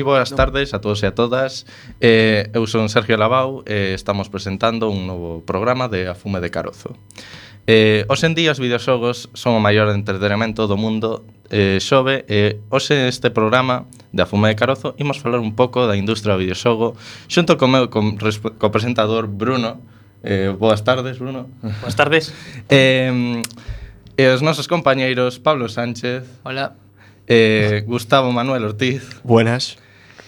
moi boas tardes a todos e a todas. Eh, eu son Sergio Lavau e eh, estamos presentando un novo programa de A Fume de Carozo. Eh, hoxe en día os videoxogos son o maior entretenimento do mundo eh, xove e eh, hoxe neste programa de A Fume de Carozo imos falar un pouco da industria do videoxogo xunto co meu co, co presentador Bruno. Eh, boas tardes, Bruno. Boas tardes. eh, e os nosos compañeiros Pablo Sánchez. Hola. Eh, Gustavo Manuel Ortiz. Buenas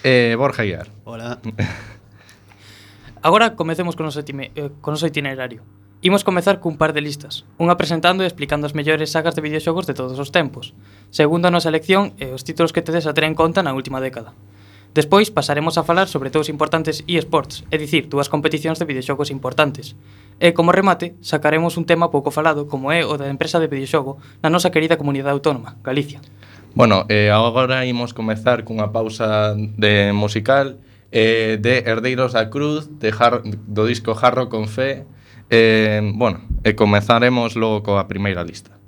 eh, Borja Aguiar. Hola. Agora comecemos con o noso, time, eh, con noso itinerario. Imos comezar cun par de listas, unha presentando e explicando as mellores sagas de videoxogos de todos os tempos, segundo a nosa elección e os títulos que tedes a ter en conta na última década. Despois pasaremos a falar sobre dous importantes eSports, é dicir, dúas competicións de videoxogos importantes. E como remate, sacaremos un tema pouco falado como é o da empresa de videoxogo na nosa querida comunidade autónoma, Galicia. Bueno, eh, agora imos comezar cunha pausa de musical eh, de Herdeiros da Cruz de Jar, do disco Jarro con Fe. Eh, bueno, e comezaremos logo coa primeira lista.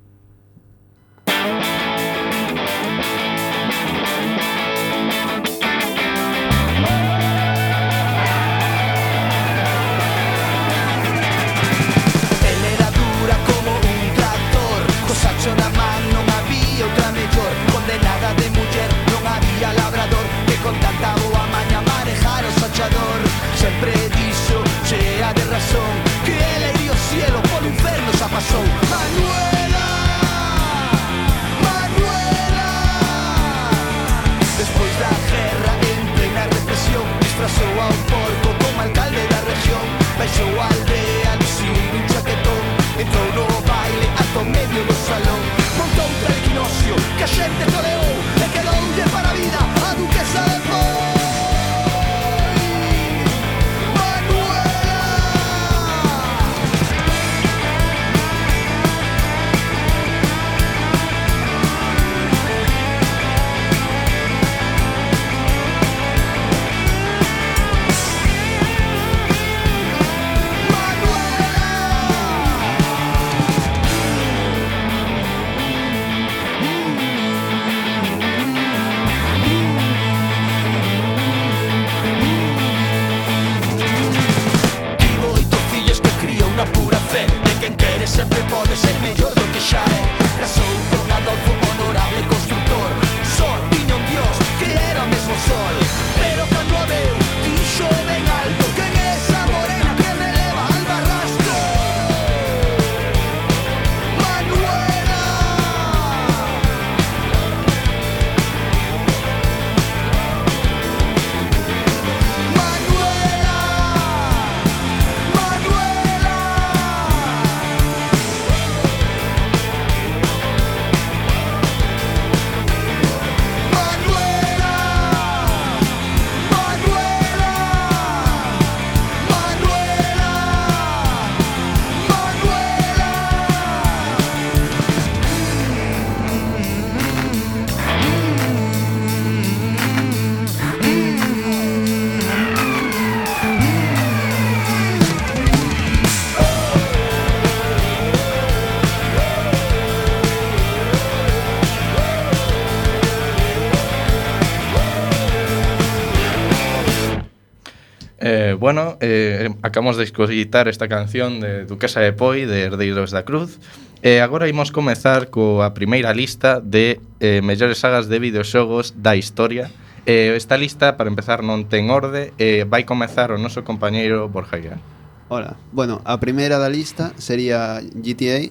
Bueno, eh, acabamos de escoitar esta canción de Duquesa de Poi, de Herdeiros da Cruz. E eh, agora imos comezar coa primeira lista de eh, mellores sagas de videoxogos da historia. Eh, esta lista, para empezar, non ten orde. Eh, vai comezar o noso compañeiro Borja Guiar. Hola. Bueno, a primeira da lista sería GTA,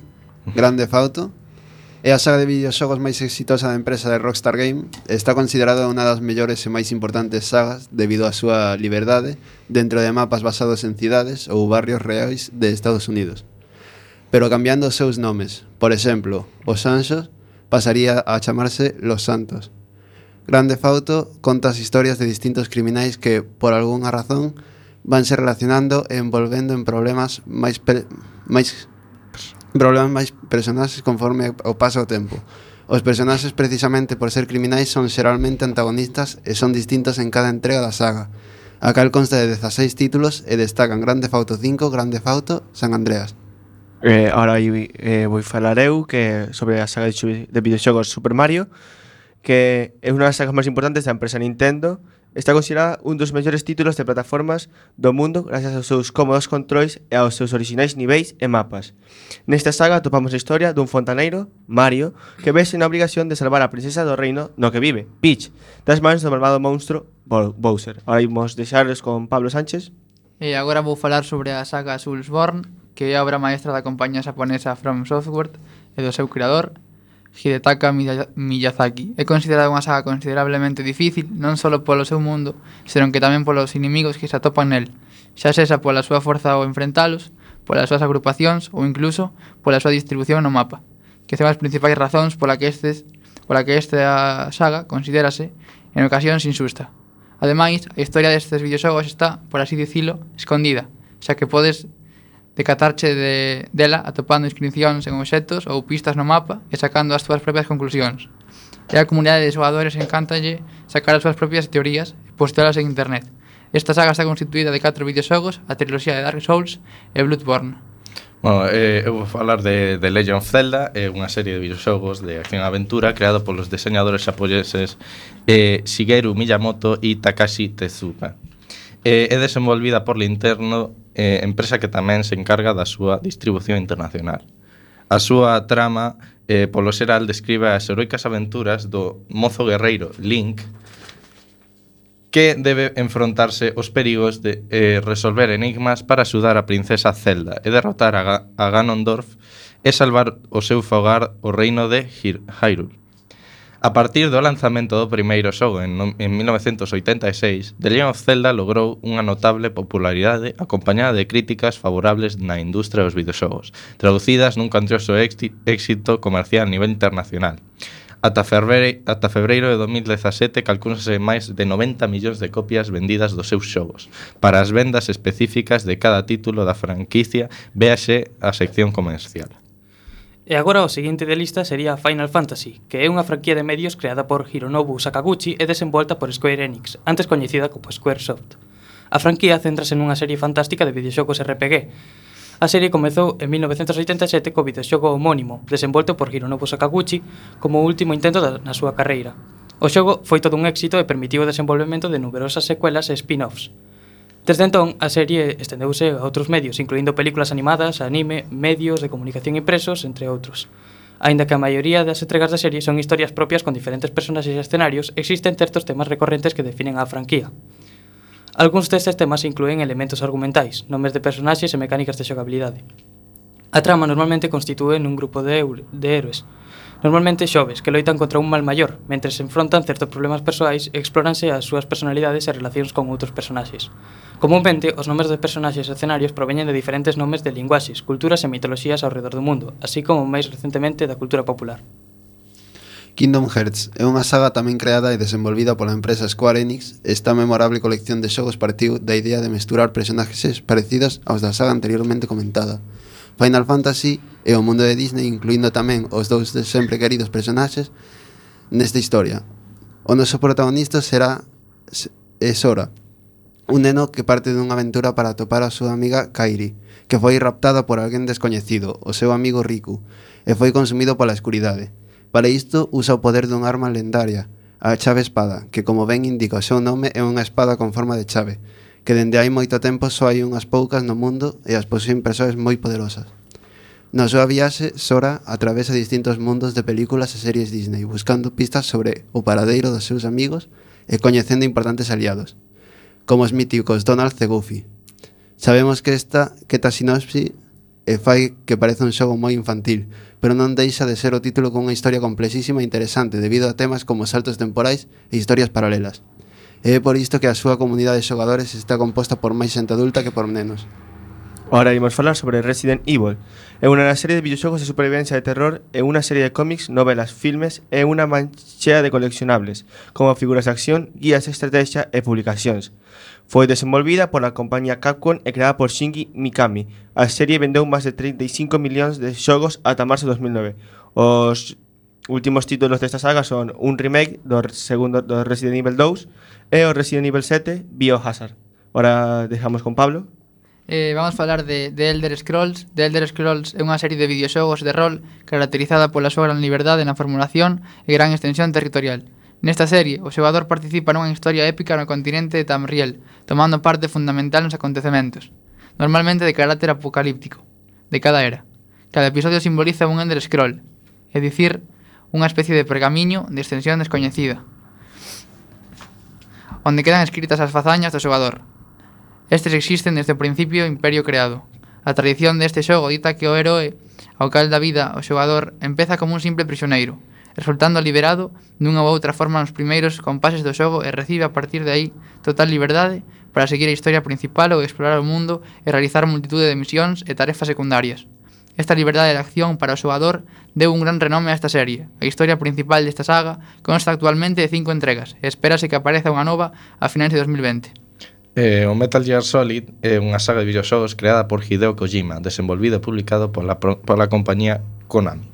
Grande Fauto, É a saga de videoxogos máis exitosa da empresa de Rockstar Game está considerada unha das mellores e máis importantes sagas debido á súa liberdade dentro de mapas basados en cidades ou barrios reais de Estados Unidos. Pero cambiando os seus nomes, por exemplo, Os Anxos pasaría a chamarse Los Santos. Grande Fauto conta as historias de distintos criminais que, por algunha razón, vanse relacionando e envolvendo en problemas máis, máis Problemas máis personaxes conforme o paso do tempo. Os personaxes precisamente por ser criminais son xeralmente antagonistas e son distintos en cada entrega da saga, a cal consta de 16 títulos e destacan Grande Fauto 5, Grande Fauto, San Andreas. Eh, ahora eh, vou falar eu que sobre a saga de videoxogos Super Mario, que é unha das sagas máis importantes da empresa Nintendo está considerada un dos mellores títulos de plataformas do mundo gracias aos seus cómodos controis e aos seus orixinais niveis e mapas. Nesta saga topamos a historia dun fontaneiro, Mario, que vese na obligación de salvar a princesa do reino no que vive, Peach, das mans do malvado monstro Bowser. Ahora imos deixarles con Pablo Sánchez. E agora vou falar sobre a saga Soulsborne, que é a obra maestra da compañía japonesa From Software e do seu creador, Hidetaka Miyazaki. É considerada unha saga considerablemente difícil, non só polo seu mundo, senón que tamén polos inimigos que se atopan nel, xa sexa pola súa forza ao enfrentalos, polas súas agrupacións ou incluso pola súa distribución no mapa, que son as principais razóns pola que estes pola que esta saga considérase en ocasións insusta. Ademais, a historia destes videoxogos está, por así dicilo, escondida, xa que podes decatarche de, dela atopando inscripcións en obxectos ou pistas no mapa e sacando as túas propias conclusións. E a comunidade de xogadores encántalle sacar as súas propias teorías e postelas en internet. Esta saga está constituída de 4 videoxogos, a triloxía de Dark Souls e Bloodborne. Bueno, eh, eu vou falar de, de Legend of Zelda, é eh, unha serie de videoxogos de acción e aventura creada polos diseñadores xaponeses eh, Shigeru Miyamoto e Takashi Tezuka. Eh, é desenvolvida por Linterno eh, empresa que tamén se encarga da súa distribución internacional. A súa trama, eh, polo xeral, describe as heroicas aventuras do mozo guerreiro Link, que debe enfrontarse aos perigos de eh, resolver enigmas para axudar a princesa Zelda e derrotar a, Ga a Ganondorf e salvar o seu fogar o reino de Hyrule. A partir do lanzamento do primeiro xogo en, en 1986, The Legend of Zelda logrou unha notable popularidade acompañada de críticas favorables na industria dos videoxogos, traducidas nun cantioso éxito comercial a nivel internacional. Ata febreiro, ata febreiro de 2017 calcúnse máis de 90 millóns de copias vendidas dos seus xogos. Para as vendas específicas de cada título da franquicia, véase a sección comercial. E agora o seguinte de lista sería Final Fantasy, que é unha franquía de medios creada por Hironobu Sakaguchi e desenvolta por Square Enix, antes coñecida como Squaresoft. A franquía céntrase nunha serie fantástica de videoxogos RPG. A serie comezou en 1987 co videoxogo homónimo, desenvolto por Hironobu Sakaguchi como o último intento da, na súa carreira. O xogo foi todo un éxito e permitiu o desenvolvemento de numerosas secuelas e spin-offs. Desde entón, a serie estendeuse a outros medios, incluindo películas animadas, anime, medios de comunicación impresos, entre outros. Ainda que a maioría das entregas da serie son historias propias con diferentes personaxes e escenarios, existen certos temas recorrentes que definen a franquía. Algúns destes temas incluen elementos argumentais, nomes de personaxes e mecánicas de xogabilidade. A trama normalmente constitúe nun grupo de, de héroes, Normalmente xoves que loitan contra un mal maior, mentre se enfrontan certos problemas persoais e exploranse as súas personalidades e relacións con outros personaxes. Comúnmente, os nomes dos personaxes e escenarios proveñen de diferentes nomes de linguaxes, culturas e mitoloxías ao redor do mundo, así como máis recentemente da cultura popular. Kingdom Hearts é unha saga tamén creada e desenvolvida pola empresa Square Enix. Esta memorable colección de xogos partiu da idea de mesturar personaxes parecidos aos da saga anteriormente comentada. Final Fantasy e o mundo de Disney, incluindo tamén os dous de sempre queridos personaxes nesta historia. O noso protagonista será eh, Sora, un neno que parte dunha aventura para topar a súa amiga Kairi, que foi raptada por alguén descoñecido, o seu amigo Riku, e foi consumido pola escuridade. Para isto, usa o poder dunha arma lendaria, a chave espada, que como ben indica o seu nome é unha espada con forma de chave, que dende hai moito tempo só hai unhas poucas no mundo e as posúen persoas moi poderosas. Na súa viaxe, Sora atravesa distintos mundos de películas e series Disney, buscando pistas sobre o paradeiro dos seus amigos e coñecendo importantes aliados, como os míticos Donald e Goofy. Sabemos que esta que ta sinopsi e eh, fai que parece un xogo moi infantil, pero non deixa de ser o título con unha historia complexísima e interesante debido a temas como saltos temporais e historias paralelas. E é por isto que a súa comunidade de xogadores está composta por máis xente adulta que por nenos. Ahora imos falar sobre Resident Evil. É unha serie de videoxogos de supervivencia de terror, é unha serie de cómics, novelas, filmes e unha manchea de coleccionables, como figuras de acción, guías de estrategia e publicacións. Foi desenvolvida pola compañía Capcom e creada por Shinji Mikami. A serie vendeu máis de 35 millóns de xogos ata marzo de 2009. Os últimos títulos desta saga son un remake do segundo do Resident Evil 2 e o Resident Evil 7 Biohazard. Ora dejamos con Pablo. Eh, vamos falar de, de Elder Scrolls. The Elder Scrolls é unha serie de videoxogos de rol caracterizada pola súa gran liberdade na formulación e gran extensión territorial. Nesta serie, o xogador participa nunha historia épica no continente de Tamriel, tomando parte fundamental nos acontecementos, normalmente de carácter apocalíptico, de cada era. Cada episodio simboliza un Ender Scroll, é dicir, unha especie de pergamiño de extensión descoñecida, onde quedan escritas as fazañas do xogador. Estes existen desde o principio do imperio creado. A tradición deste xogo dita que o heroe ao cal da vida o xogador empeza como un simple prisioneiro, resultando liberado dunha ou outra forma nos primeiros compases do xogo e recibe a partir de aí total liberdade para seguir a historia principal ou explorar o mundo e realizar multitude de misións e tarefas secundarias. Esta liberdade de acción para o xogador deu un gran renome a esta serie. A historia principal desta saga consta actualmente de cinco entregas e espérase que apareza unha nova a finais de 2020. Eh, o Metal Gear Solid é unha saga de videoxogos creada por Hideo Kojima, desenvolvida e publicado pola, pola compañía Konami.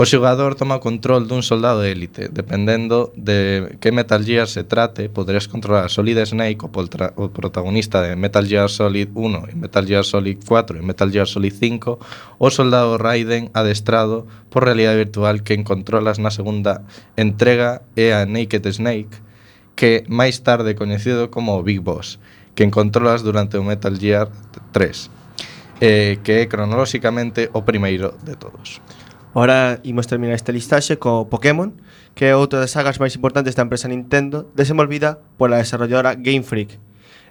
O xogador toma o control dun soldado de élite. Dependendo de que Metal Gear se trate, poderás controlar a Solid Snake, o, o protagonista de Metal Gear Solid 1 e Metal Gear Solid 4 e Metal Gear Solid 5, o soldado Raiden adestrado por realidade virtual que controlas na segunda entrega é a Naked Snake, que máis tarde coñecido como o Big Boss, que controlas durante o Metal Gear 3 eh, que é cronolóxicamente o primeiro de todos. Ora imos terminar esta listaxe co Pokémon, que é outra das sagas máis importantes da empresa Nintendo, desenvolvida pola desarrolladora Game Freak.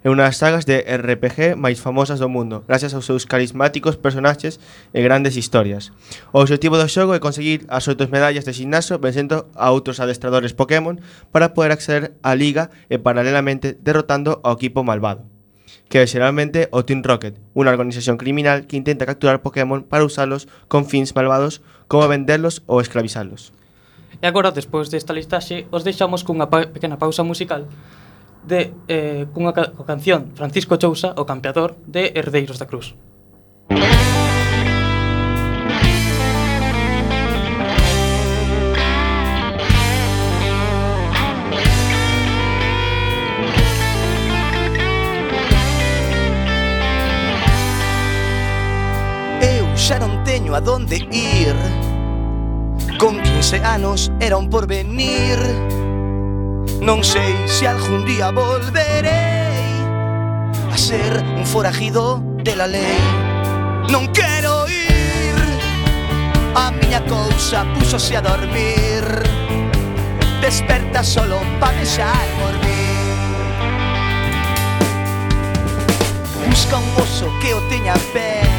É unha das sagas de RPG máis famosas do mundo, gracias aos seus carismáticos personaxes e grandes historias. O obxectivo do xogo é conseguir as oito medallas de gimnasio vencendo a outros adestradores Pokémon para poder acceder á liga e paralelamente derrotando ao equipo malvado que é xeralmente o Team Rocket, unha organización criminal que intenta capturar Pokémon para usalos con fins malvados como venderlos ou esclavizalos. E agora, despois desta listaxe, os deixamos cunha pa pequena pausa musical de eh, cunha ca canción Francisco Chousa, o campeador de Herdeiros da Cruz. Música a dónde ir. Con 15 anos era un porvenir. Non sei se algún día volverei a ser un forajido de la lei. Non quero ir. A miña cousa púxose a dormir. Desperta solo pa deixar mí. Busca un oso que o teña ben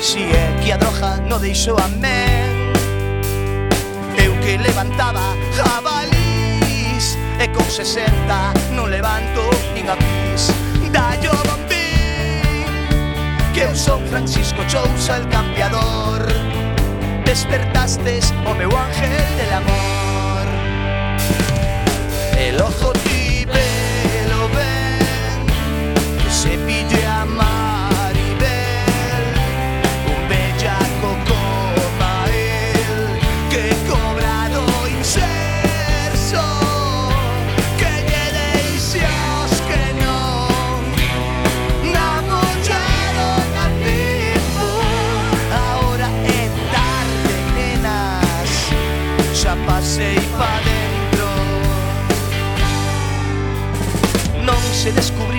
Si é que a droga no deixou a men Eu que levantaba jabalís E con 60 non levanto nin a pis Dallo bombín Que eu son Francisco Chousa el cambiador Despertastes o meu ángel del amor El ojo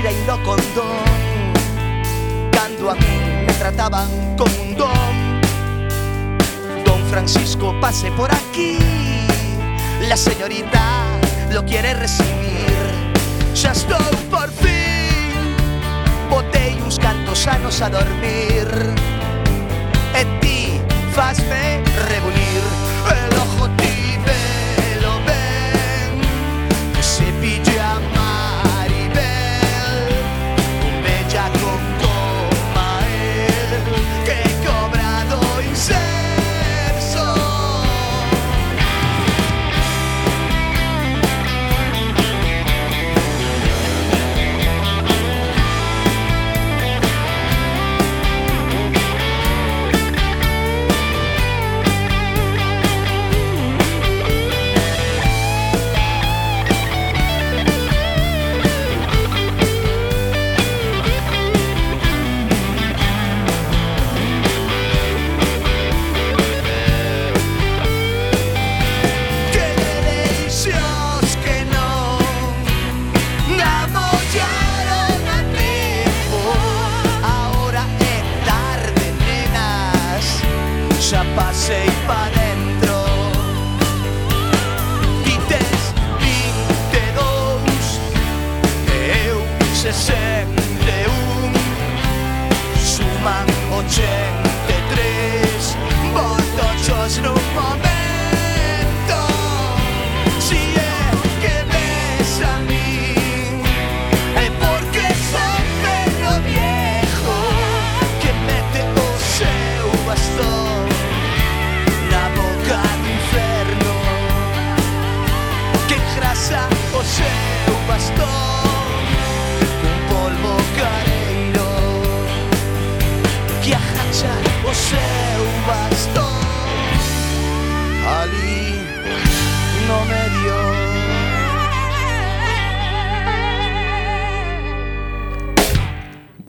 descubrir ainda o condón Cando a mí me trataban como un don. Don Francisco pase por aquí. La señorita lo quiere recibir. Xa estou por fin. Botei uns cantos anos a dormir. E ti fasme rebulir El ojo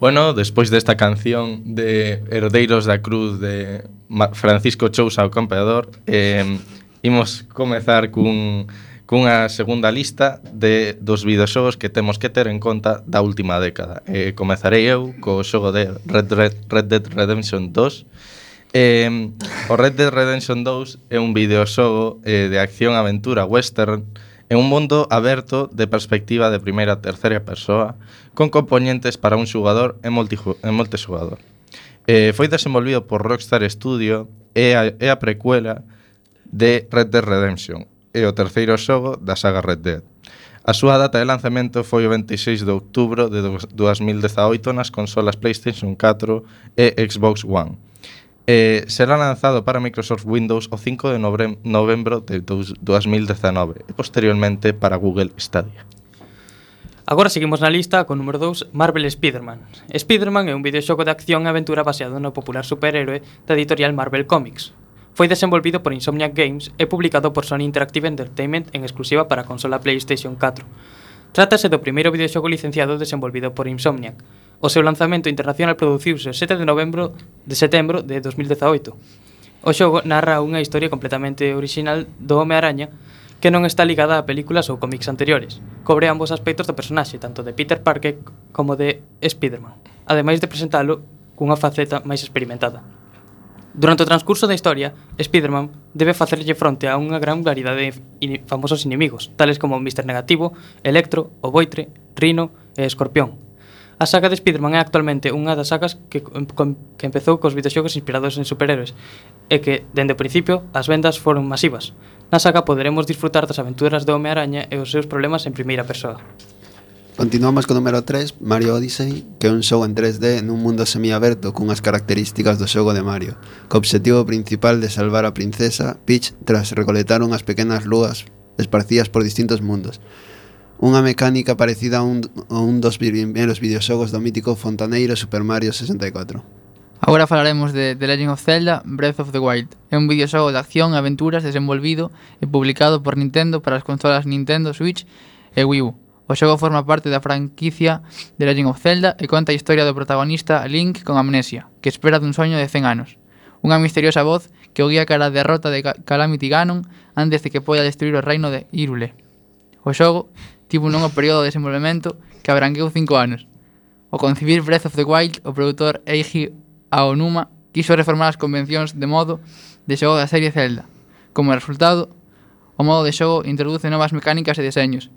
Bueno, despois desta canción de Herdeiros da Cruz de Francisco Chousa o Campeador, eh, imos comezar cun cunha segunda lista de dos videoxogos que temos que ter en conta da última década. Eh, comezarei eu co xogo de Red, Red, Red Dead Redemption 2. Eh, o Red Dead Redemption 2 é un videoxogo eh, de acción aventura western É un mundo aberto de perspectiva de primeira a terceira persoa, con componentes para un xogador e, e multixogador. Eh, foi desenvolvido por Rockstar Studio e a, e a precuela de Red Dead Redemption e o terceiro xogo da saga Red Dead. A súa data de lanzamento foi o 26 de outubro de 2018 nas consolas PlayStation 4 e Xbox One eh, será lanzado para Microsoft Windows o 5 de novembro de 2019 e posteriormente para Google Stadia. Agora seguimos na lista con número 2, Marvel Spider-Man. Spider-Man é un videoxogo de acción e aventura baseado no popular superhéroe da editorial Marvel Comics. Foi desenvolvido por Insomniac Games e publicado por Sony Interactive Entertainment en exclusiva para a consola PlayStation 4. Trátase do primeiro videoxogo licenciado desenvolvido por Insomniac, O seu lanzamento internacional produciuse o 7 de novembro de setembro de 2018. O xogo narra unha historia completamente original do Home-Araña que non está ligada a películas ou cómics anteriores. Cobre ambos aspectos do personaxe, tanto de Peter Parker como de Spider-Man, ademais de presentalo cunha faceta máis experimentada. Durante o transcurso da historia, Spider-Man debe facerlle fronte a unha gran variedade de famosos inimigos, tales como Mr. Negativo, Electro, o Boitre, Rino e Escorpión, A saga de Spider-Man é actualmente unha das sagas que, com, que empezou cos videoxogos inspirados en superhéroes e que, dende o principio, as vendas foron masivas. Na saga poderemos disfrutar das aventuras do Home-Araña e os seus problemas en primeira persoa. Continuamos co número 3, Mario Odyssey, que é un xogo en 3D nun mundo semiaberto cunhas características do xogo de Mario, co obxectivo principal de salvar a princesa Peach tras recoletar unhas pequenas lúas esparcidas por distintos mundos unha mecánica parecida a un, a un dos primeiros videoxogos do mítico fontaneiro Super Mario 64. Agora falaremos de The Legend of Zelda Breath of the Wild. É un videoxogo de acción e aventuras desenvolvido e publicado por Nintendo para as consolas Nintendo Switch e Wii U. O xogo forma parte da franquicia The Legend of Zelda e conta a historia do protagonista Link con amnesia, que espera dun soño de 100 anos. Unha misteriosa voz que o guía cara a derrota de Calamity Ganon antes de que poida destruir o reino de Hyrule. O xogo tipo un longo período de desenvolvemento que abranqueu cinco anos. Ao concibir Breath of the Wild, o produtor Eiji Aonuma quiso reformar as convencións de modo de xogo da serie Zelda. Como resultado, o modo de xogo introduce novas mecánicas e deseños,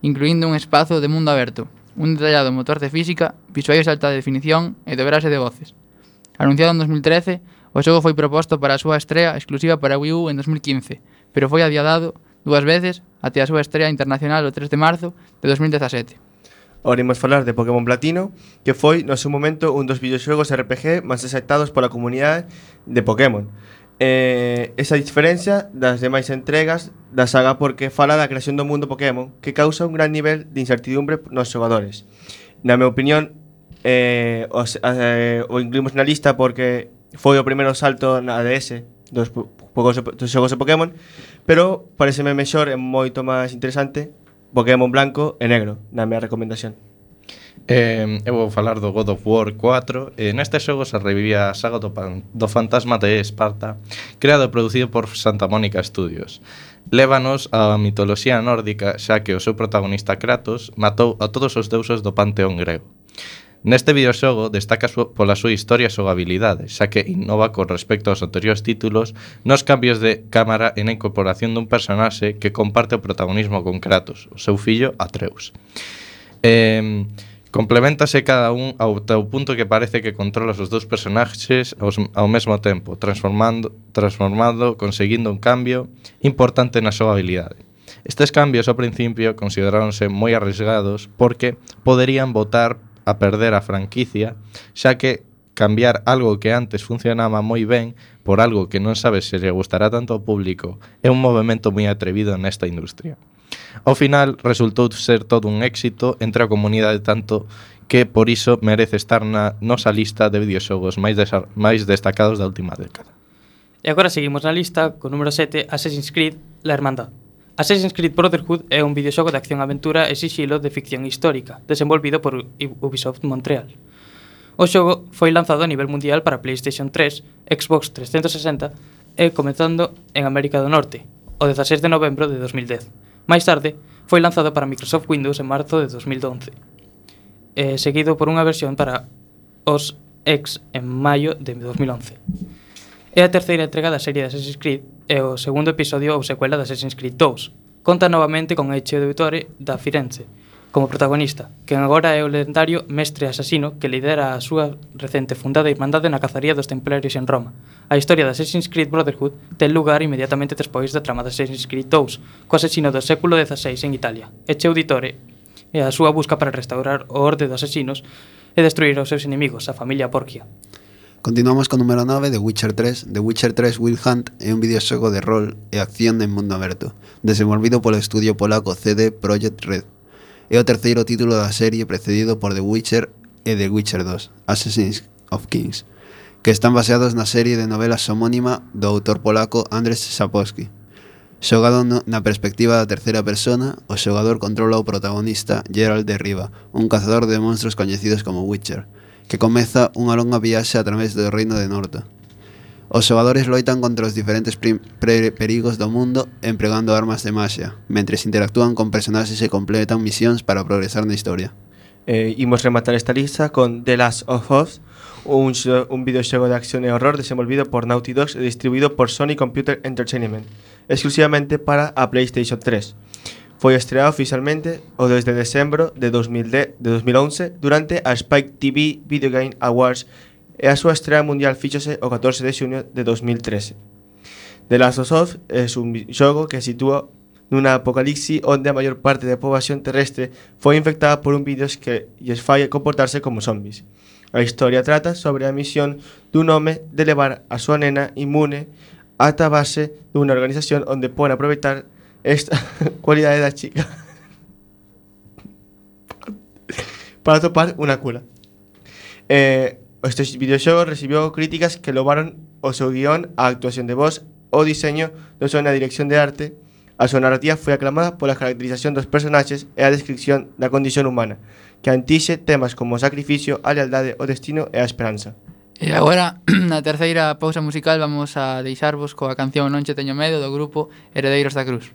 incluindo un espazo de mundo aberto, un detallado motor de física, visuais de alta definición e dobraxe de voces. Anunciado en 2013, o xogo foi proposto para a súa estrea exclusiva para Wii U en 2015, pero foi adiadado dúas veces até a súa estrea internacional o 3 de marzo de 2017. Orimos falar de Pokémon Platino, que foi no seu momento un dos videoxogos RPG máis aceptados pola comunidade de Pokémon. Eh, esa diferencia das demais entregas da saga porque fala da creación do mundo Pokémon que causa un gran nivel de incertidumbre nos xogadores. Na miña opinión, eh, os, eh, o incluímos na lista porque foi o primeiro salto na DS dos, po dos xogos de Pokémon pero pareceme mellor e moito máis interesante. Pokémon blanco e negro na mea recomendación. Eh, eu vou falar do God of War 4 e eh, Neste xogo se revivía a saga do, pan, do fantasma de Esparta Creado e producido por Santa Mónica Studios. Lévanos á mitoloxía nórdica Xa que o seu protagonista Kratos Matou a todos os deuses do panteón grego. Neste videoxogo destaca pola súa historia e xogabilidade, xa que innova con respecto aos anteriores títulos nos cambios de cámara e na incorporación dun personaxe que comparte o protagonismo con Kratos, o seu fillo Atreus. Eh, Complementase cada un ao teu punto que parece que controlas os dous personaxes aos, ao mesmo tempo, transformando, transformando, conseguindo un cambio importante na súa habilidade. Estes cambios ao principio consideráronse moi arriesgados porque poderían botar a perder a franquicia, xa que cambiar algo que antes funcionaba moi ben por algo que non sabes se lle gustará tanto ao público é un movimento moi atrevido nesta industria. Ao final, resultou ser todo un éxito entre a comunidade tanto que por iso merece estar na nosa lista de videoxogos máis, máis destacados da última década. E agora seguimos na lista co número 7, Assassin's Creed, La Hermandad. Assassin's Creed Brotherhood é un videoxogo de acción-aventura e sigilo de ficción histórica, desenvolvido por Ubisoft Montreal. O xogo foi lanzado a nivel mundial para PlayStation 3, Xbox 360 e comezando en América do Norte, o 16 de novembro de 2010. Máis tarde, foi lanzado para Microsoft Windows en marzo de 2011, e eh, seguido por unha versión para os X en maio de 2011. É a terceira entrega da serie de Assassin's Creed e o segundo episodio ou secuela de Assassin's Creed 2. Conta novamente con Ezio Auditore da Firenze como protagonista, que agora é o lendario mestre asasino que lidera a súa recente fundada irmandade na cazaría dos templarios en Roma. A historia de Assassin's Creed Brotherhood ten lugar inmediatamente despois da trama de Assassin's Creed 2, co asesino do século XVI en Italia. Eche Auditore e a súa busca para restaurar o orde dos asesinos e destruir os seus inimigos, a familia Porquia. Continuamos con número 9 de Witcher 3. The Witcher 3 Wild Hunt é un videoxogo de rol e acción en mundo aberto, desenvolvido polo estudio polaco CD Projekt Red. É o terceiro título da serie precedido por The Witcher e The Witcher 2, Assassins of Kings, que están baseados na serie de novelas homónima do autor polaco Andrzej Sapkowski. Xogado na perspectiva da terceira persona, o xogador controla o protagonista Gerald de Riva, un cazador de monstruos coñecidos como Witcher, que comeza unha longa viaxe a través do Reino de Norte. Os xogadores loitan contra os diferentes perigos do mundo empregando armas de magia, mentre interactúan con personaxes e completan misións para progresar na historia. Eh, imos rematar esta lista con The Last of Us, un, un videoxego de acción e horror desenvolvido por Naughty Dogs e distribuído por Sony Computer Entertainment, exclusivamente para a PlayStation 3 foi estreado oficialmente o 2 de decembro de, 2010, de 2011 durante a Spike TV Video Game Awards e a súa estreia mundial fíxose o 14 de xuño de 2013. The Last of Us é un xogo que sitúa nunha apocalipsi onde a maior parte da poboación terrestre foi infectada por un virus que lles fai comportarse como zombies. A historia trata sobre a misión dun home de levar a súa nena inmune ata a base dunha organización onde poden aproveitar Esta cualidade da chica para topar unha cura. Eh, este videoxogo recibiu críticas que lobaron o seu guión, a actuación de voz, o diseño do seu na dirección de arte, a súa narrativa foi aclamada pola caracterización dos personaxes e a descripción da condición humana, que antixe temas como o sacrificio, a lealdade, o destino e a esperanza. E agora, na terceira pausa musical, vamos a deixarvos coa canción Non che teño medo do grupo Heredeiros da Cruz.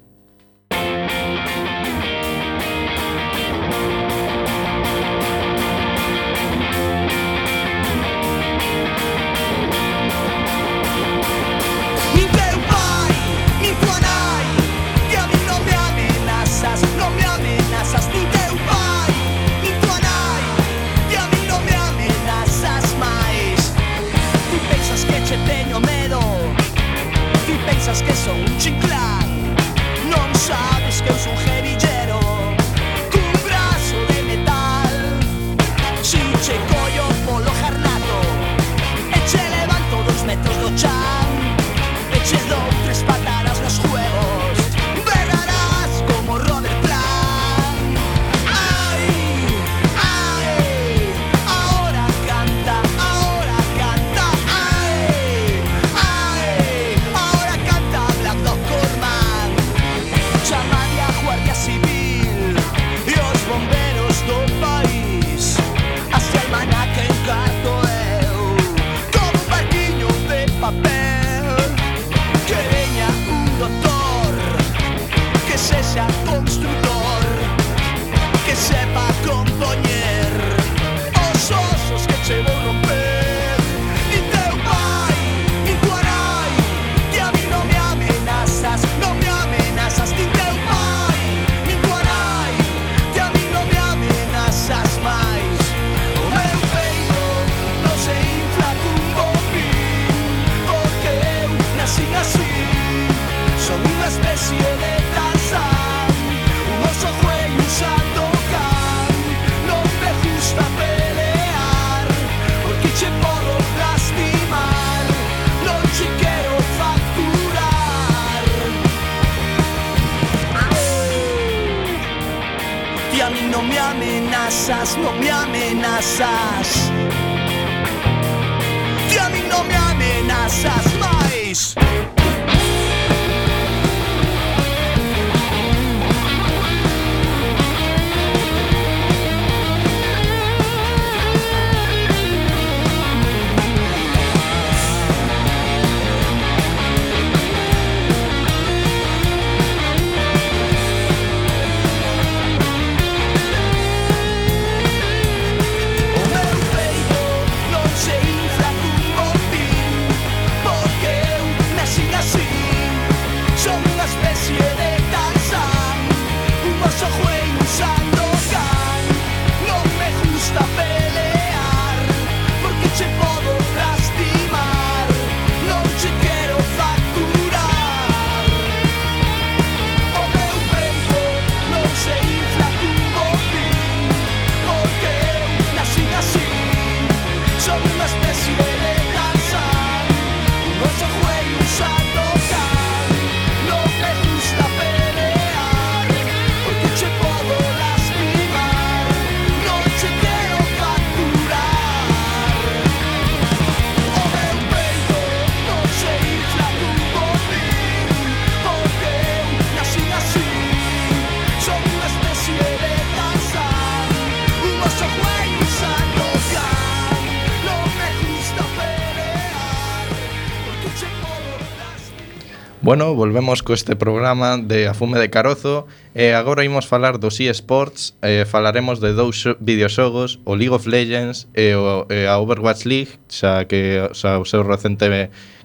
Bueno, volvemos co este programa de Afume de Carozo e agora imos falar dos eSports, e falaremos de dous videoxogos, o League of Legends e, o, e a Overwatch League, xa que xa o seu recente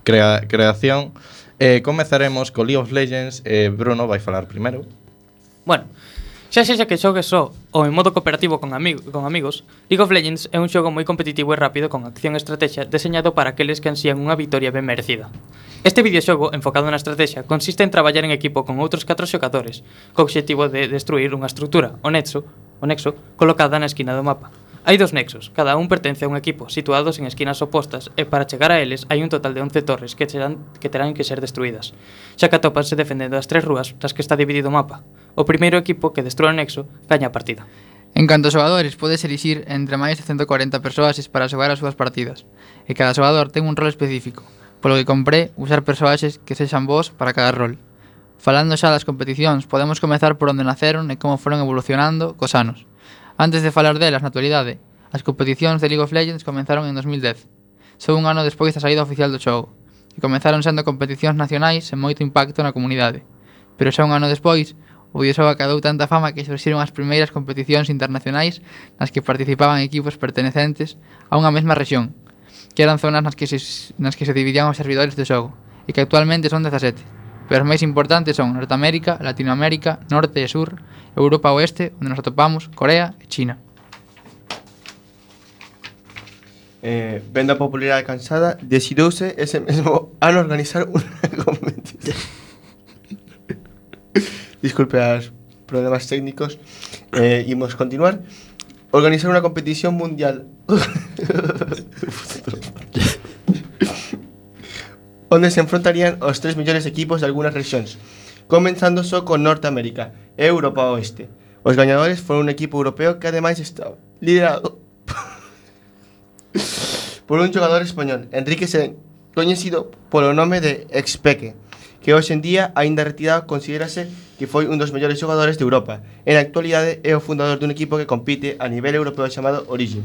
crea, creación. E comezaremos co League of Legends e Bruno vai falar primeiro. Bueno, Xa sexa que xogues só ou en modo cooperativo con, amigo, con amigos, League of Legends é un xogo moi competitivo e rápido con acción e estrategia deseñado para aqueles que ansían unha vitoria ben merecida. Este videoxogo, enfocado na estrategia, consiste en traballar en equipo con outros 4 xogadores, co obxectivo de destruir unha estrutura, o nexo, o nexo colocada na esquina do mapa. Hai dos nexos, cada un pertence a un equipo, situados en esquinas opostas, e para chegar a eles hai un total de 11 torres que, serán, que terán que ser destruídas, xa que atópanse defendendo as tres rúas das que está dividido o mapa. O primeiro equipo que destrua o nexo gaña a partida. En canto a xogadores, podes elixir entre máis de 140 persoaxes para xogar as súas partidas, e cada xogador ten un rol específico, polo que compré usar persoaxes que sexan vos para cada rol. Falando xa das competicións, podemos comezar por onde naceron e como foron evolucionando cos anos. Antes de falar delas, na actualidade, as competicións de League of Legends comenzaron en 2010, só un ano despois da saída oficial do xogo, e comenzaron sendo competicións nacionais sen moito impacto na comunidade. Pero xa un ano despois, o videoxogo acadou tanta fama que surxiron as primeiras competicións internacionais nas que participaban equipos pertenecentes a unha mesma rexión, que eran zonas nas que se, nas que se dividían os servidores do xogo, e que actualmente son 17. Pero as máis importantes son Norteamérica, Latinoamérica, Norte e Sur, Europa Oeste, onde nos atopamos, Corea e China. Eh, vendo a popularidade cansada, decidiuse ese mesmo ano organizar unha competición. Disculpe as problemas técnicos. Eh, imos continuar. Organizar unha competición mundial. onde se enfrontarían os tres mellores equipos de algunhas rexións, comenzando só con Norteamérica e Europa Oeste. Os gañadores foron un equipo europeo que ademais estaba liderado por un xogador español, Enrique Sen, coñecido polo nome de Expeque, que hoxe en día, aínda retirado, considerase que foi un dos mellores xogadores de Europa. En a actualidade é o fundador dun equipo que compite a nivel europeo chamado Origin.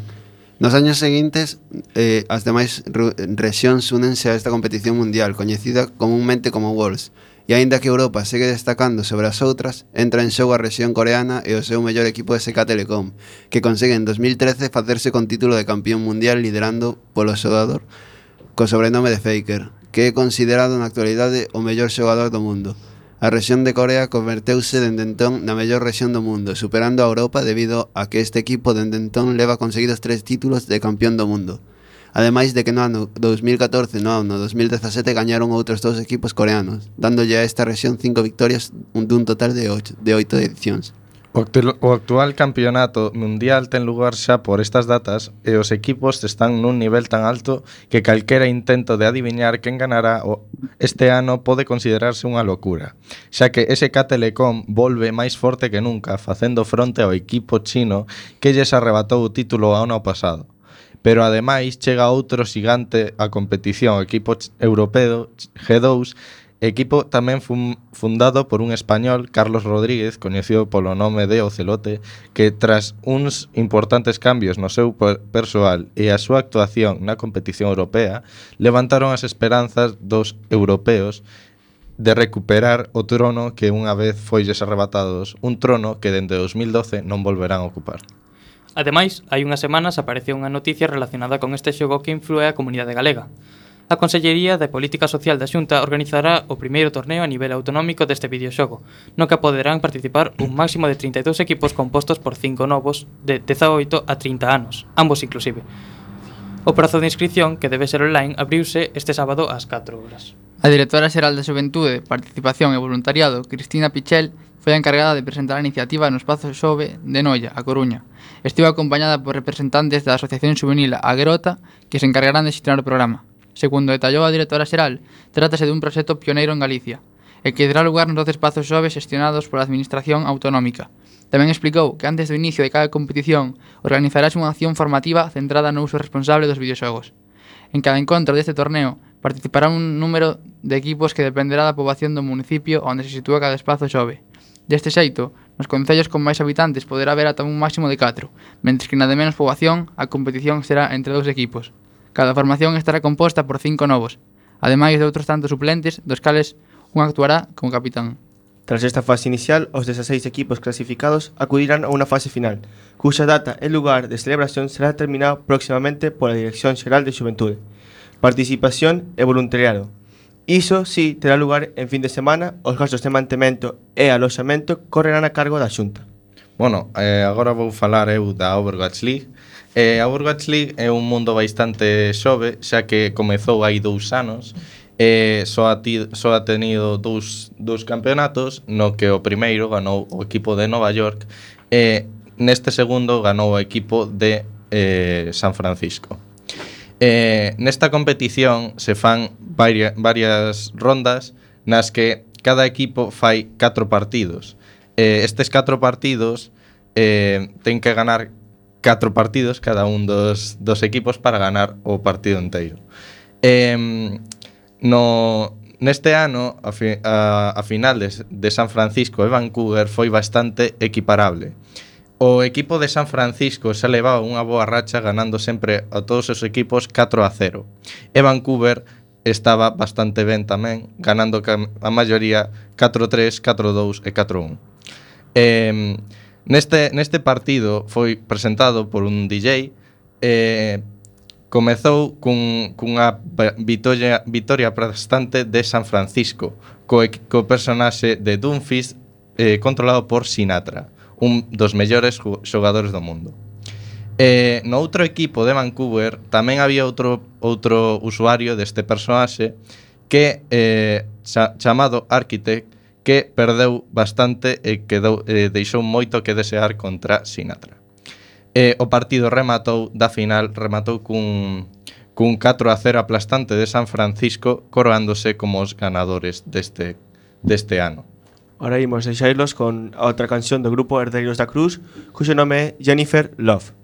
Nos años seguintes, eh, as demais rexións únense a esta competición mundial, coñecida comúnmente como Worlds, e aínda que Europa segue destacando sobre as outras, entra en xogo a rexión coreana e o seu mellor equipo SK Telecom, que consegue en 2013 facerse con título de campeón mundial liderando polo xogador co sobrenome de Faker, que é considerado na actualidade o mellor xogador do mundo. A rexión de Corea converteuse dende entón na mellor rexión do mundo, superando a Europa debido a que este equipo dende entón leva conseguidos tres títulos de campeón do mundo. Ademais de que no ano 2014 no ano 2017 gañaron outros dous equipos coreanos, dándolle a esta rexión cinco victorias dun total de oito, de oito edicións. O, o actual campeonato mundial ten lugar xa por estas datas e os equipos están nun nivel tan alto que calquera intento de adiviñar quen ganará o este ano pode considerarse unha locura, xa que SK Telecom volve máis forte que nunca facendo fronte ao equipo chino que lles arrebatou o título ano pasado. Pero ademais chega outro xigante á competición, o equipo europeo G2, equipo tamén fun fundado por un español, Carlos Rodríguez, coñecido polo nome de Ocelote, que tras uns importantes cambios no seu persoal e a súa actuación na competición europea, levantaron as esperanzas dos europeos de recuperar o trono que unha vez foilles arrebatados, un trono que dende 2012 non volverán a ocupar. Ademais, hai unhas semanas apareceu unha noticia relacionada con este xogo que influe a comunidade galega. A Consellería de Política Social da Xunta organizará o primeiro torneo a nivel autonómico deste videoxogo, no que poderán participar un máximo de 32 equipos compostos por 5 novos de 18 a 30 anos, ambos inclusive. O prazo de inscripción, que debe ser online, abriuse este sábado ás 4 horas. A directora xeral de Xuventude, Participación e Voluntariado, Cristina Pichel, foi a encargada de presentar a iniciativa no espazo Xove de Noia, a Coruña. Estivo acompañada por representantes da Asociación Juvenil A Grota, que se encargarán de xestionar o programa. Segundo detallou a directora xeral, trátase dun proxecto pioneiro en Galicia, e que terá lugar nos 12 espazos xove xestionados pola Administración Autonómica. Tamén explicou que antes do inicio de cada competición organizarás unha acción formativa centrada no uso responsable dos videoxogos. En cada encontro deste torneo participará un número de equipos que dependerá da poboación do municipio onde se sitúa cada espazo xove. Deste xeito, nos concellos con máis habitantes poderá haber ata un máximo de 4, mentres que na de menos poboación a competición será entre dous equipos. Cada formación estará composta por cinco novos, ademais de outros tantos suplentes, dos cales un actuará como capitán. Tras esta fase inicial, os 16 equipos clasificados acudirán a unha fase final, cuxa data e lugar de celebración será determinado próximamente pola Dirección Xeral de Xuventude. Participación e voluntariado. Iso, si, sí, terá lugar en fin de semana, os gastos de mantemento e aloxamento correrán a cargo da Xunta. Bueno, eh, agora vou falar eu da Overwatch League. Eh, a Overwatch League é un mundo bastante xove, xa que comezou hai dous anos, e eh, só, ha ti, só ha tenido dous, dous campeonatos, no que o primeiro ganou o equipo de Nova York, e eh, neste segundo ganou o equipo de eh, San Francisco. Eh, nesta competición se fan varia, varias rondas nas que cada equipo fai 4 partidos, eh, estes catro partidos eh, ten que ganar catro partidos cada un dos, dos equipos para ganar o partido inteiro. Eh, no, neste ano, a, fi, a, a final de, de San Francisco e Vancouver foi bastante equiparable. O equipo de San Francisco se levaba unha boa racha ganando sempre a todos os equipos 4 a 0. E Vancouver estaba bastante ben tamén, ganando a maioría 4-3, 4-2 e 4-1. Eh, neste, neste partido foi presentado por un DJ eh, comezou cun, cunha vitoria, vitoria prestante de San Francisco co, co personaxe de Dumfries eh, controlado por Sinatra un dos mellores xogadores do mundo. E no outro equipo de Vancouver tamén había outro outro usuario deste personaxe que eh, xa, chamado Architect que perdeu bastante e quedou, eh, deixou moito que desear contra Sinatra. E o partido rematou da final, rematou cun, cun 4 a 0 aplastante de San Francisco coroándose como os ganadores deste, deste ano. Ahora imos deixailos con a outra canción do grupo Herdeiros da Cruz, cuxo nome é Jennifer Love.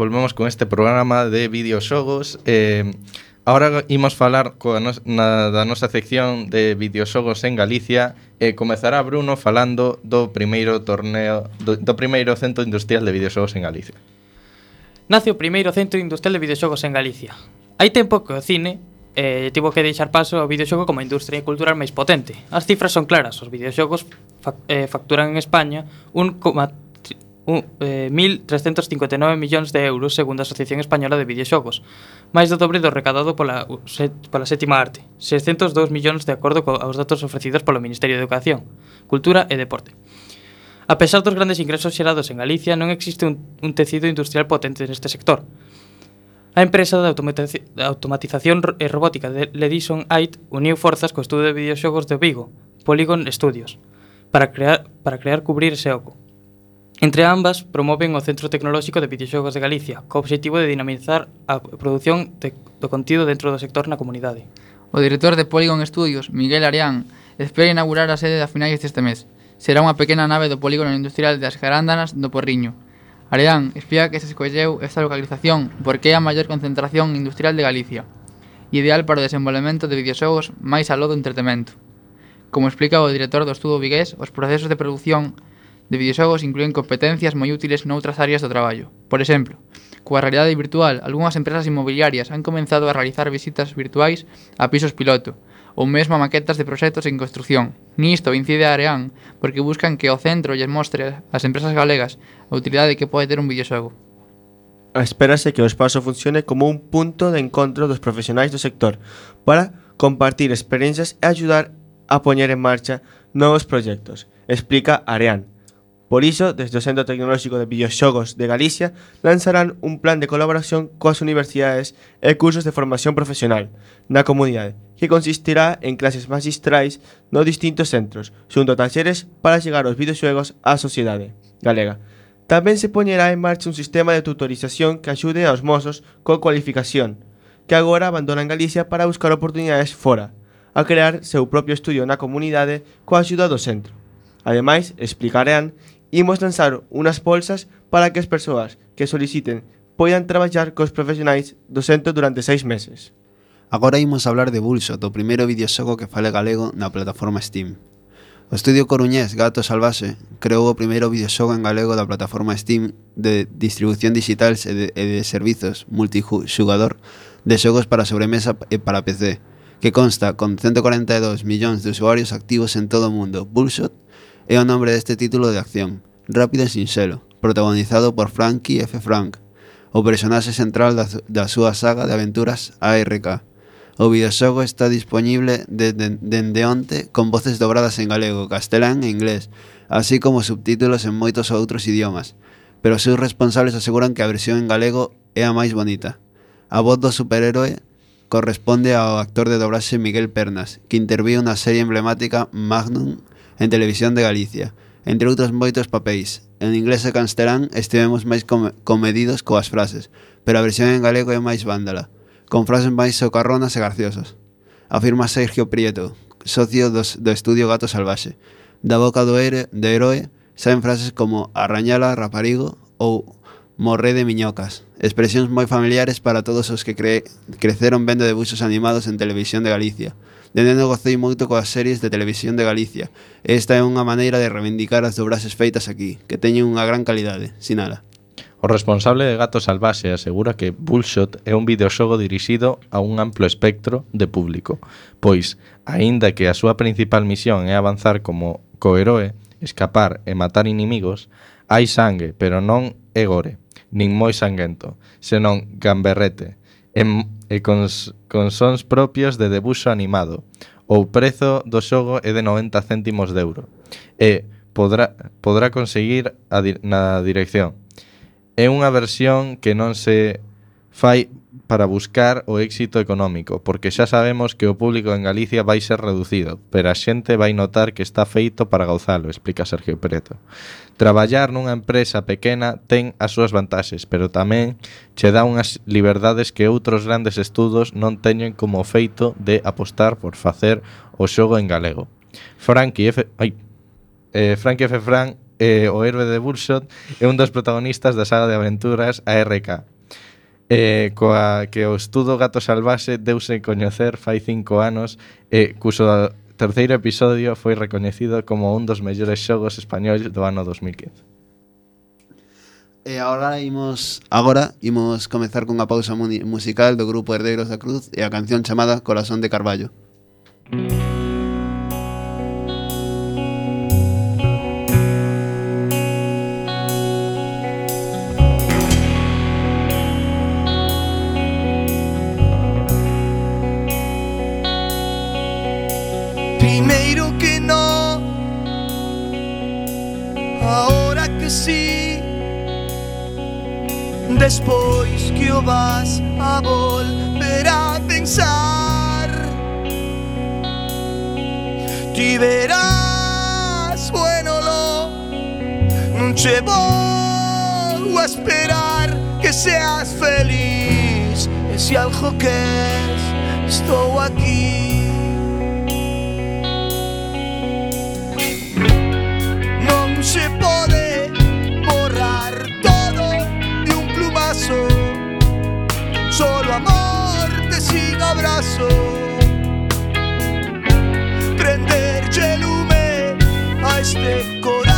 volvemos con este programa de videoxogos eh, Ahora imos falar coa nos, na, da nosa sección de videoxogos en Galicia e comezará Bruno falando do primeiro torneo do, do primeiro centro industrial de videoxogos en Galicia. Nace o primeiro centro industrial de videoxogos en Galicia. Hai tempo que o cine eh, tivo que deixar paso ao videoxogo como a industria cultural máis potente. As cifras son claras, os videoxogos fa, eh, facturan en España un un, eh, 1.359 millóns de euros segundo a Asociación Española de Videoxogos, máis do dobre do recadado pola, set, pola sétima arte, 602 millóns de acordo co, aos datos ofrecidos polo Ministerio de Educación, Cultura e Deporte. A pesar dos grandes ingresos xerados en Galicia, non existe un, un tecido industrial potente neste sector. A empresa de automatización e eh, robótica de Ledison Ait uniu forzas co estudo de videoxogos de Vigo, Polygon Studios, para crear, para crear cubrir ese oco. Entre ambas promoven o Centro Tecnolóxico de Videoxogos de Galicia, co obxectivo de dinamizar a produción do contido dentro do sector na comunidade. O director de Polygon Studios, Miguel Arián, espera inaugurar a sede a finais deste mes. Será unha pequena nave do polígono industrial das Garándanas do Porriño. Arián explica que se escolleu esta localización porque é a maior concentración industrial de Galicia, ideal para o desenvolvemento de videoxogos máis aló do entretemento. Como explica o director do estudo vigués, os procesos de produción de videoxogos incluen competencias moi útiles noutras áreas do traballo. Por exemplo, coa realidade virtual, algunhas empresas inmobiliarias han comenzado a realizar visitas virtuais a pisos piloto, ou mesmo a maquetas de proxectos en construción. Nisto incide a Areán, porque buscan que o centro lles mostre ás empresas galegas a utilidade que pode ter un videoxogo. Espérase que o espazo funcione como un punto de encontro dos profesionais do sector para compartir experiencias e axudar a poñer en marcha novos proxectos, explica Areán. Por iso, desde o Centro Tecnolóxico de Videoxogos de Galicia, lanzarán un plan de colaboración coas universidades e cursos de formación profesional na comunidade, que consistirá en clases magistrais nos distintos centros, xunto a talleres para chegar os videoxogos á sociedade galega. Tamén se poñerá en marcha un sistema de tutorización que axude aos mozos coa cualificación, que agora abandonan Galicia para buscar oportunidades fora, a crear seu propio estudio na comunidade coa axuda do centro. Ademais, explicarán Imos lanzar unhas bolsas para que as persoas que soliciten poidan traballar cos profesionais do centro durante seis meses. Agora imos hablar de Bulso, do primeiro videoxogo que fale galego na plataforma Steam. O estudio coruñés Gato Salvase creou o primeiro videoxogo en galego da plataforma Steam de distribución digital e de, e de servizos multixugador de xogos para sobremesa e para PC, que consta con 142 millóns de usuarios activos en todo o mundo. Bullshot é o nome deste título de acción, Rápido e Sinxelo, protagonizado por Frankie F. Frank, o personaxe central da, da súa saga de aventuras ARK. O videoxogo está disponible dende de, de onte con voces dobradas en galego, castelán e inglés, así como subtítulos en moitos outros idiomas, pero os seus responsables aseguran que a versión en galego é a máis bonita. A voz do superhéroe corresponde ao actor de dobraxe Miguel Pernas, que interviu na serie emblemática Magnum en Televisión de Galicia, entre outros moitos papéis. En inglés e castelán estivemos máis com comedidos coas frases, pero a versión en galego é máis vándala, con frases máis socarronas e graciosas. Afirma Sergio Prieto, socio dos, do estudio Gato Salvaxe. Da boca do ere, de heroe saen frases como arrañala, raparigo ou morré de miñocas, expresións moi familiares para todos os que cre creceron vendo debuxos animados en televisión de Galicia, Nintendo gocei moito coas series de televisión de Galicia. Esta é unha maneira de reivindicar as dobraxes feitas aquí, que teñen unha gran calidade, sinala. O responsable de Gato Salvaxe asegura que Bullshot é un videoxogo dirixido a un amplo espectro de público, pois, aínda que a súa principal misión é avanzar como coheroe, escapar e matar inimigos, hai sangue, pero non é gore, nin moi sanguento, senón gamberrete, e e cons, con sons propios de debuxo animado. O prezo do xogo é de 90 céntimos de euro e podrá, podrá conseguir a na dirección. É unha versión que non se fai para buscar o éxito económico, porque xa sabemos que o público en Galicia vai ser reducido, pero a xente vai notar que está feito para gauzalo, explica Sergio Preto. Traballar nunha empresa pequena ten as súas vantaxes, pero tamén che dá unhas liberdades que outros grandes estudos non teñen como feito de apostar por facer o xogo en galego. Frankie F... Ai, eh, Frankie F. Fran, eh, o héroe de Bullshot, é un dos protagonistas da saga de aventuras ARK, eh, coa que o estudo Gato Salvaxe deuse coñecer fai cinco anos e eh, cuso terceiro episodio foi recoñecido como un dos mellores xogos españoles do ano 2015. E agora imos agora imos comezar cunha pausa musical do grupo Herdeiros da Cruz e a canción chamada Corazón de Carballo. Mm. Despois que o vas a volver a pensar. Ti verás, bueno, lo, non vou a esperar que seas feliz. E se algo queres, estou aquí. Non se pode borrar solo amor te sin abrazo. Prender el lume a este corazón.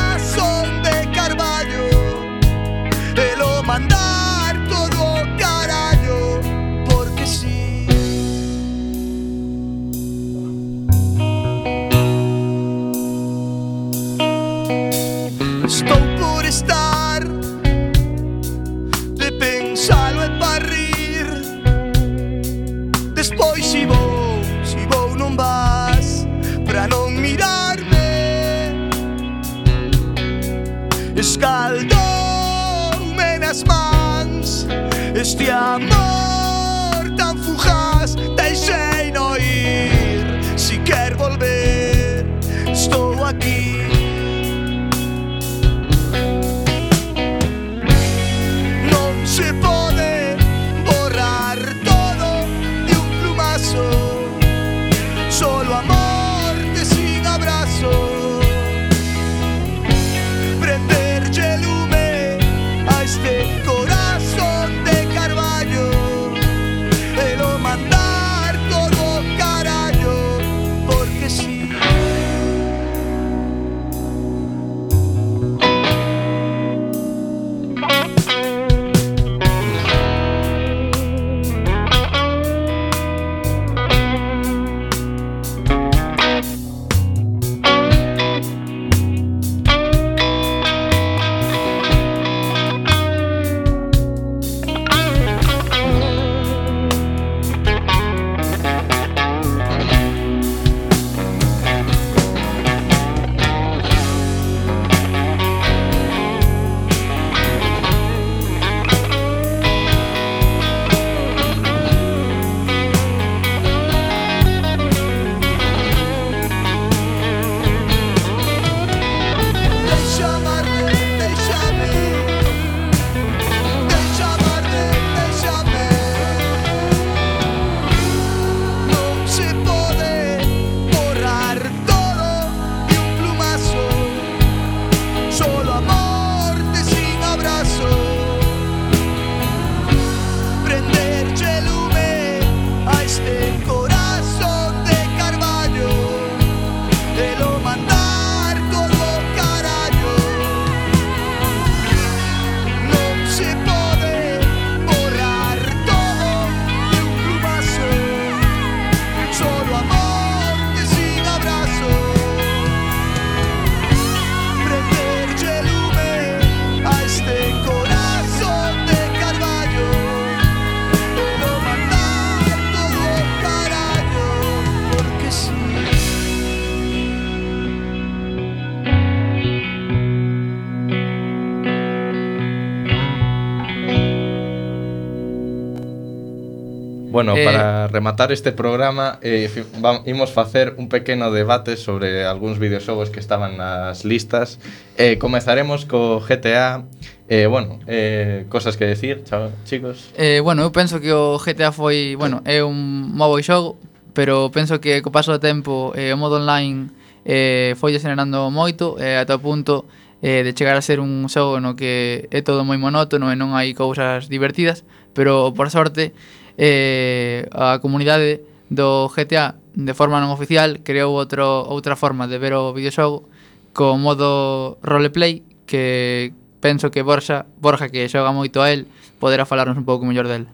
bueno, eh, para rematar este programa eh, imos facer un pequeno debate sobre algúns videoxogos que estaban nas listas. Eh, Comezaremos co GTA Eh, bueno, eh, cosas que decir, chao, chicos. Eh, Bueno, eu penso que o GTA foi, bueno, é un moi bo xogo Pero penso que co paso do tempo eh, o modo online eh, foi degenerando moito eh, Ata o punto eh, de chegar a ser un xogo no que é todo moi monótono e non hai cousas divertidas Pero por sorte eh, a comunidade do GTA de forma non oficial creou outro, outra forma de ver o videoxogo co modo roleplay que penso que Borja, Borja que xoga moito a él poderá falarnos un pouco mellor del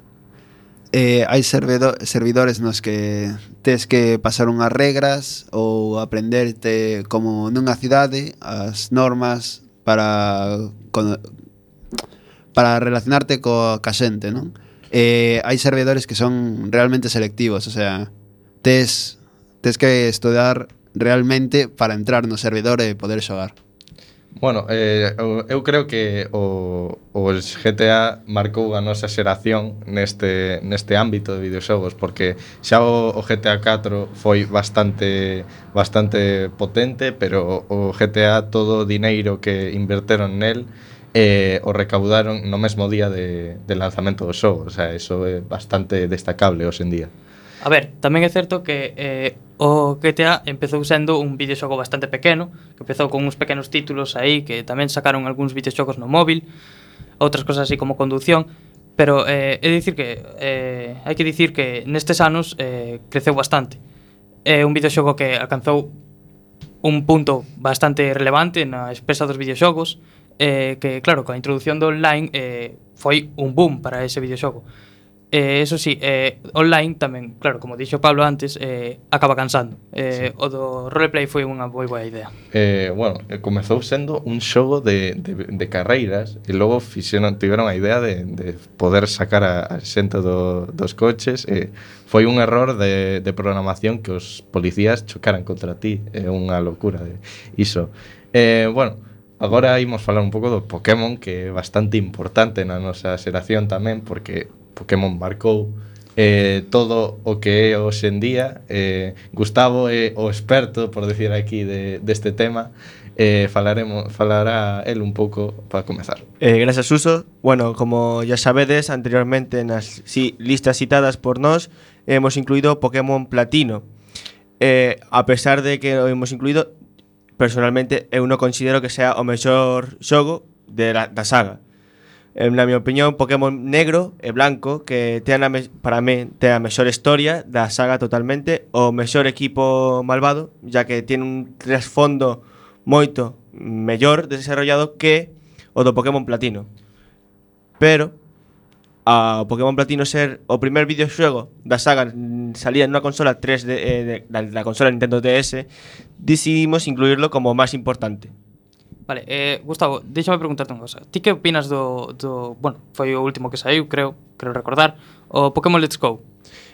eh, hai servidor, servidores nos que tes que pasar unhas regras ou aprenderte como nunha cidade as normas para con, para relacionarte co, ca xente, non? eh, hai servidores que son realmente selectivos, o sea, tes, tes que estudar realmente para entrar no servidor e poder xogar. Bueno, eh, eu creo que o, o GTA marcou a nosa xeración neste, neste ámbito de videoxogos porque xa o, o GTA 4 foi bastante bastante potente pero o GTA todo o dineiro que inverteron nel eh, o recaudaron no mesmo día de, de lanzamento do show, o sea, eso é bastante destacable hoxe en día. A ver, tamén é certo que eh, o GTA empezou sendo un videoxogo bastante pequeno, que empezou con uns pequenos títulos aí, que tamén sacaron algúns videoxogos no móvil, outras cosas así como conducción, pero eh, é dicir que eh, hai que dicir que nestes anos eh, creceu bastante. É un videoxogo que alcanzou un punto bastante relevante na expresa dos videoxogos, eh, que claro, coa introdución do online eh, foi un boom para ese videoxogo. Eh, eso sí, eh, online tamén, claro, como dixo Pablo antes, eh, acaba cansando. Eh, sí. O do roleplay foi unha moi boa idea. Eh, bueno, eh, comezou sendo un xogo de, de, de carreiras e logo fixeron, tiveron a idea de, de poder sacar a, a xente do, dos coches e eh, foi un error de, de programación que os policías chocaran contra ti. É eh, unha locura de iso. Eh, bueno, Agora imos falar un pouco do Pokémon que é bastante importante na nosa xeración tamén porque Pokémon marcou eh, todo o que é hoxe en día. Eh, Gustavo é o experto, por decir aquí, de, deste tema. Eh, falaremos, falará el un pouco para comezar. Eh, gracias, Uso. Bueno, como ya sabedes, anteriormente nas sí, listas citadas por nós, hemos incluído Pokémon Platino. Eh, a pesar de que lo hemos incluído, personalmente eu non considero que sea o mellor xogo de la, da saga. En, na miña opinión, Pokémon negro e blanco que ten a me, para mí ten a mellor historia da saga totalmente o mellor equipo malvado, ya que tiene un trasfondo moito mellor desarrollado que o do Pokémon Platino. Pero a Pokémon Platino ser o primer videoxuego da saga salida nunha consola 3 de, eh, de, da, da consola Nintendo DS, decidimos incluirlo como máis importante. Vale, eh, Gustavo, déxame preguntarte unha cosa. Ti que opinas do, do... Bueno, foi o último que saiu, creo, creo recordar, o Pokémon Let's Go.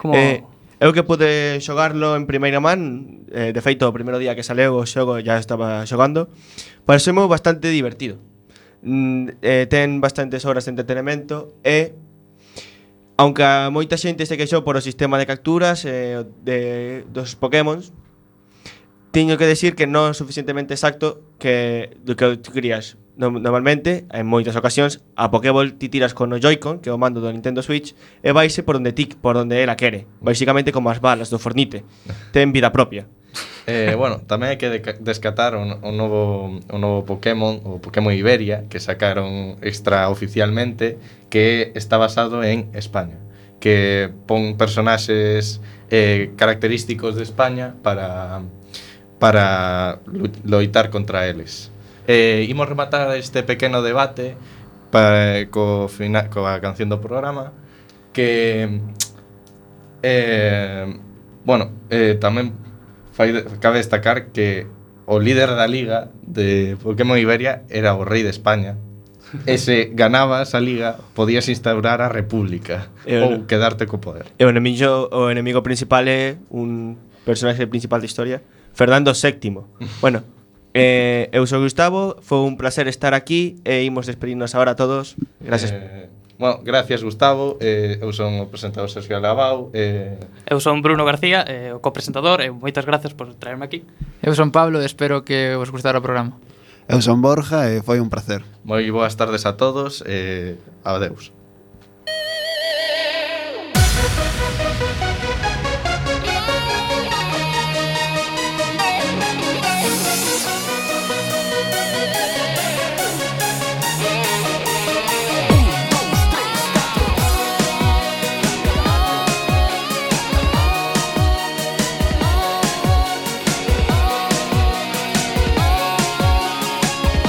Como... Eh, eu que pude xogarlo en primeira man, eh, de feito, o primeiro día que saleu o xogo ya estaba xogando, pareceu bastante divertido. Mm, eh, ten bastantes horas de entretenimento e Aunque moita xente se queixou por o sistema de capturas eh, de, dos Pokémons, teño que decir que non é suficientemente exacto que do que tú querías no, normalmente, en moitas ocasións, a Pokéball ti tiras con o Joy-Con, que é o mando do Nintendo Switch, e vaise por onde ti, por onde ela quere. Basicamente como as balas do Fornite. Ten vida propia. Eh, bueno, tamén hai que descatar un, un novo un novo Pokémon, o Pokémon Iberia, que sacaron extraoficialmente, que está basado en España, que pon personaxes eh, característicos de España para para loitar contra eles. Eh, imos rematar este pequeno debate para, co final, coa canción do programa que eh, bueno, eh, tamén fai, cabe destacar que o líder da liga de Pokémon Iberia era o rei de España e se ganabas a liga podías instaurar a república e ou no, quedarte co poder. E o enemigo, o enemigo principal é un personaxe principal da historia, Fernando VII. Bueno, Eh, eu sou Gustavo, foi un placer estar aquí e imos despedirnos agora todos. Gracias. Eh, bueno, gracias Gustavo, eh, eu son o presentador Sergio Alabau. Eh... Eu son Bruno García, eh, o copresentador, e eh, moitas gracias por traerme aquí. Eu son Pablo, espero que vos gustara o programa. Eu son Borja e foi un placer. Moi boas tardes a todos e eh, adeus.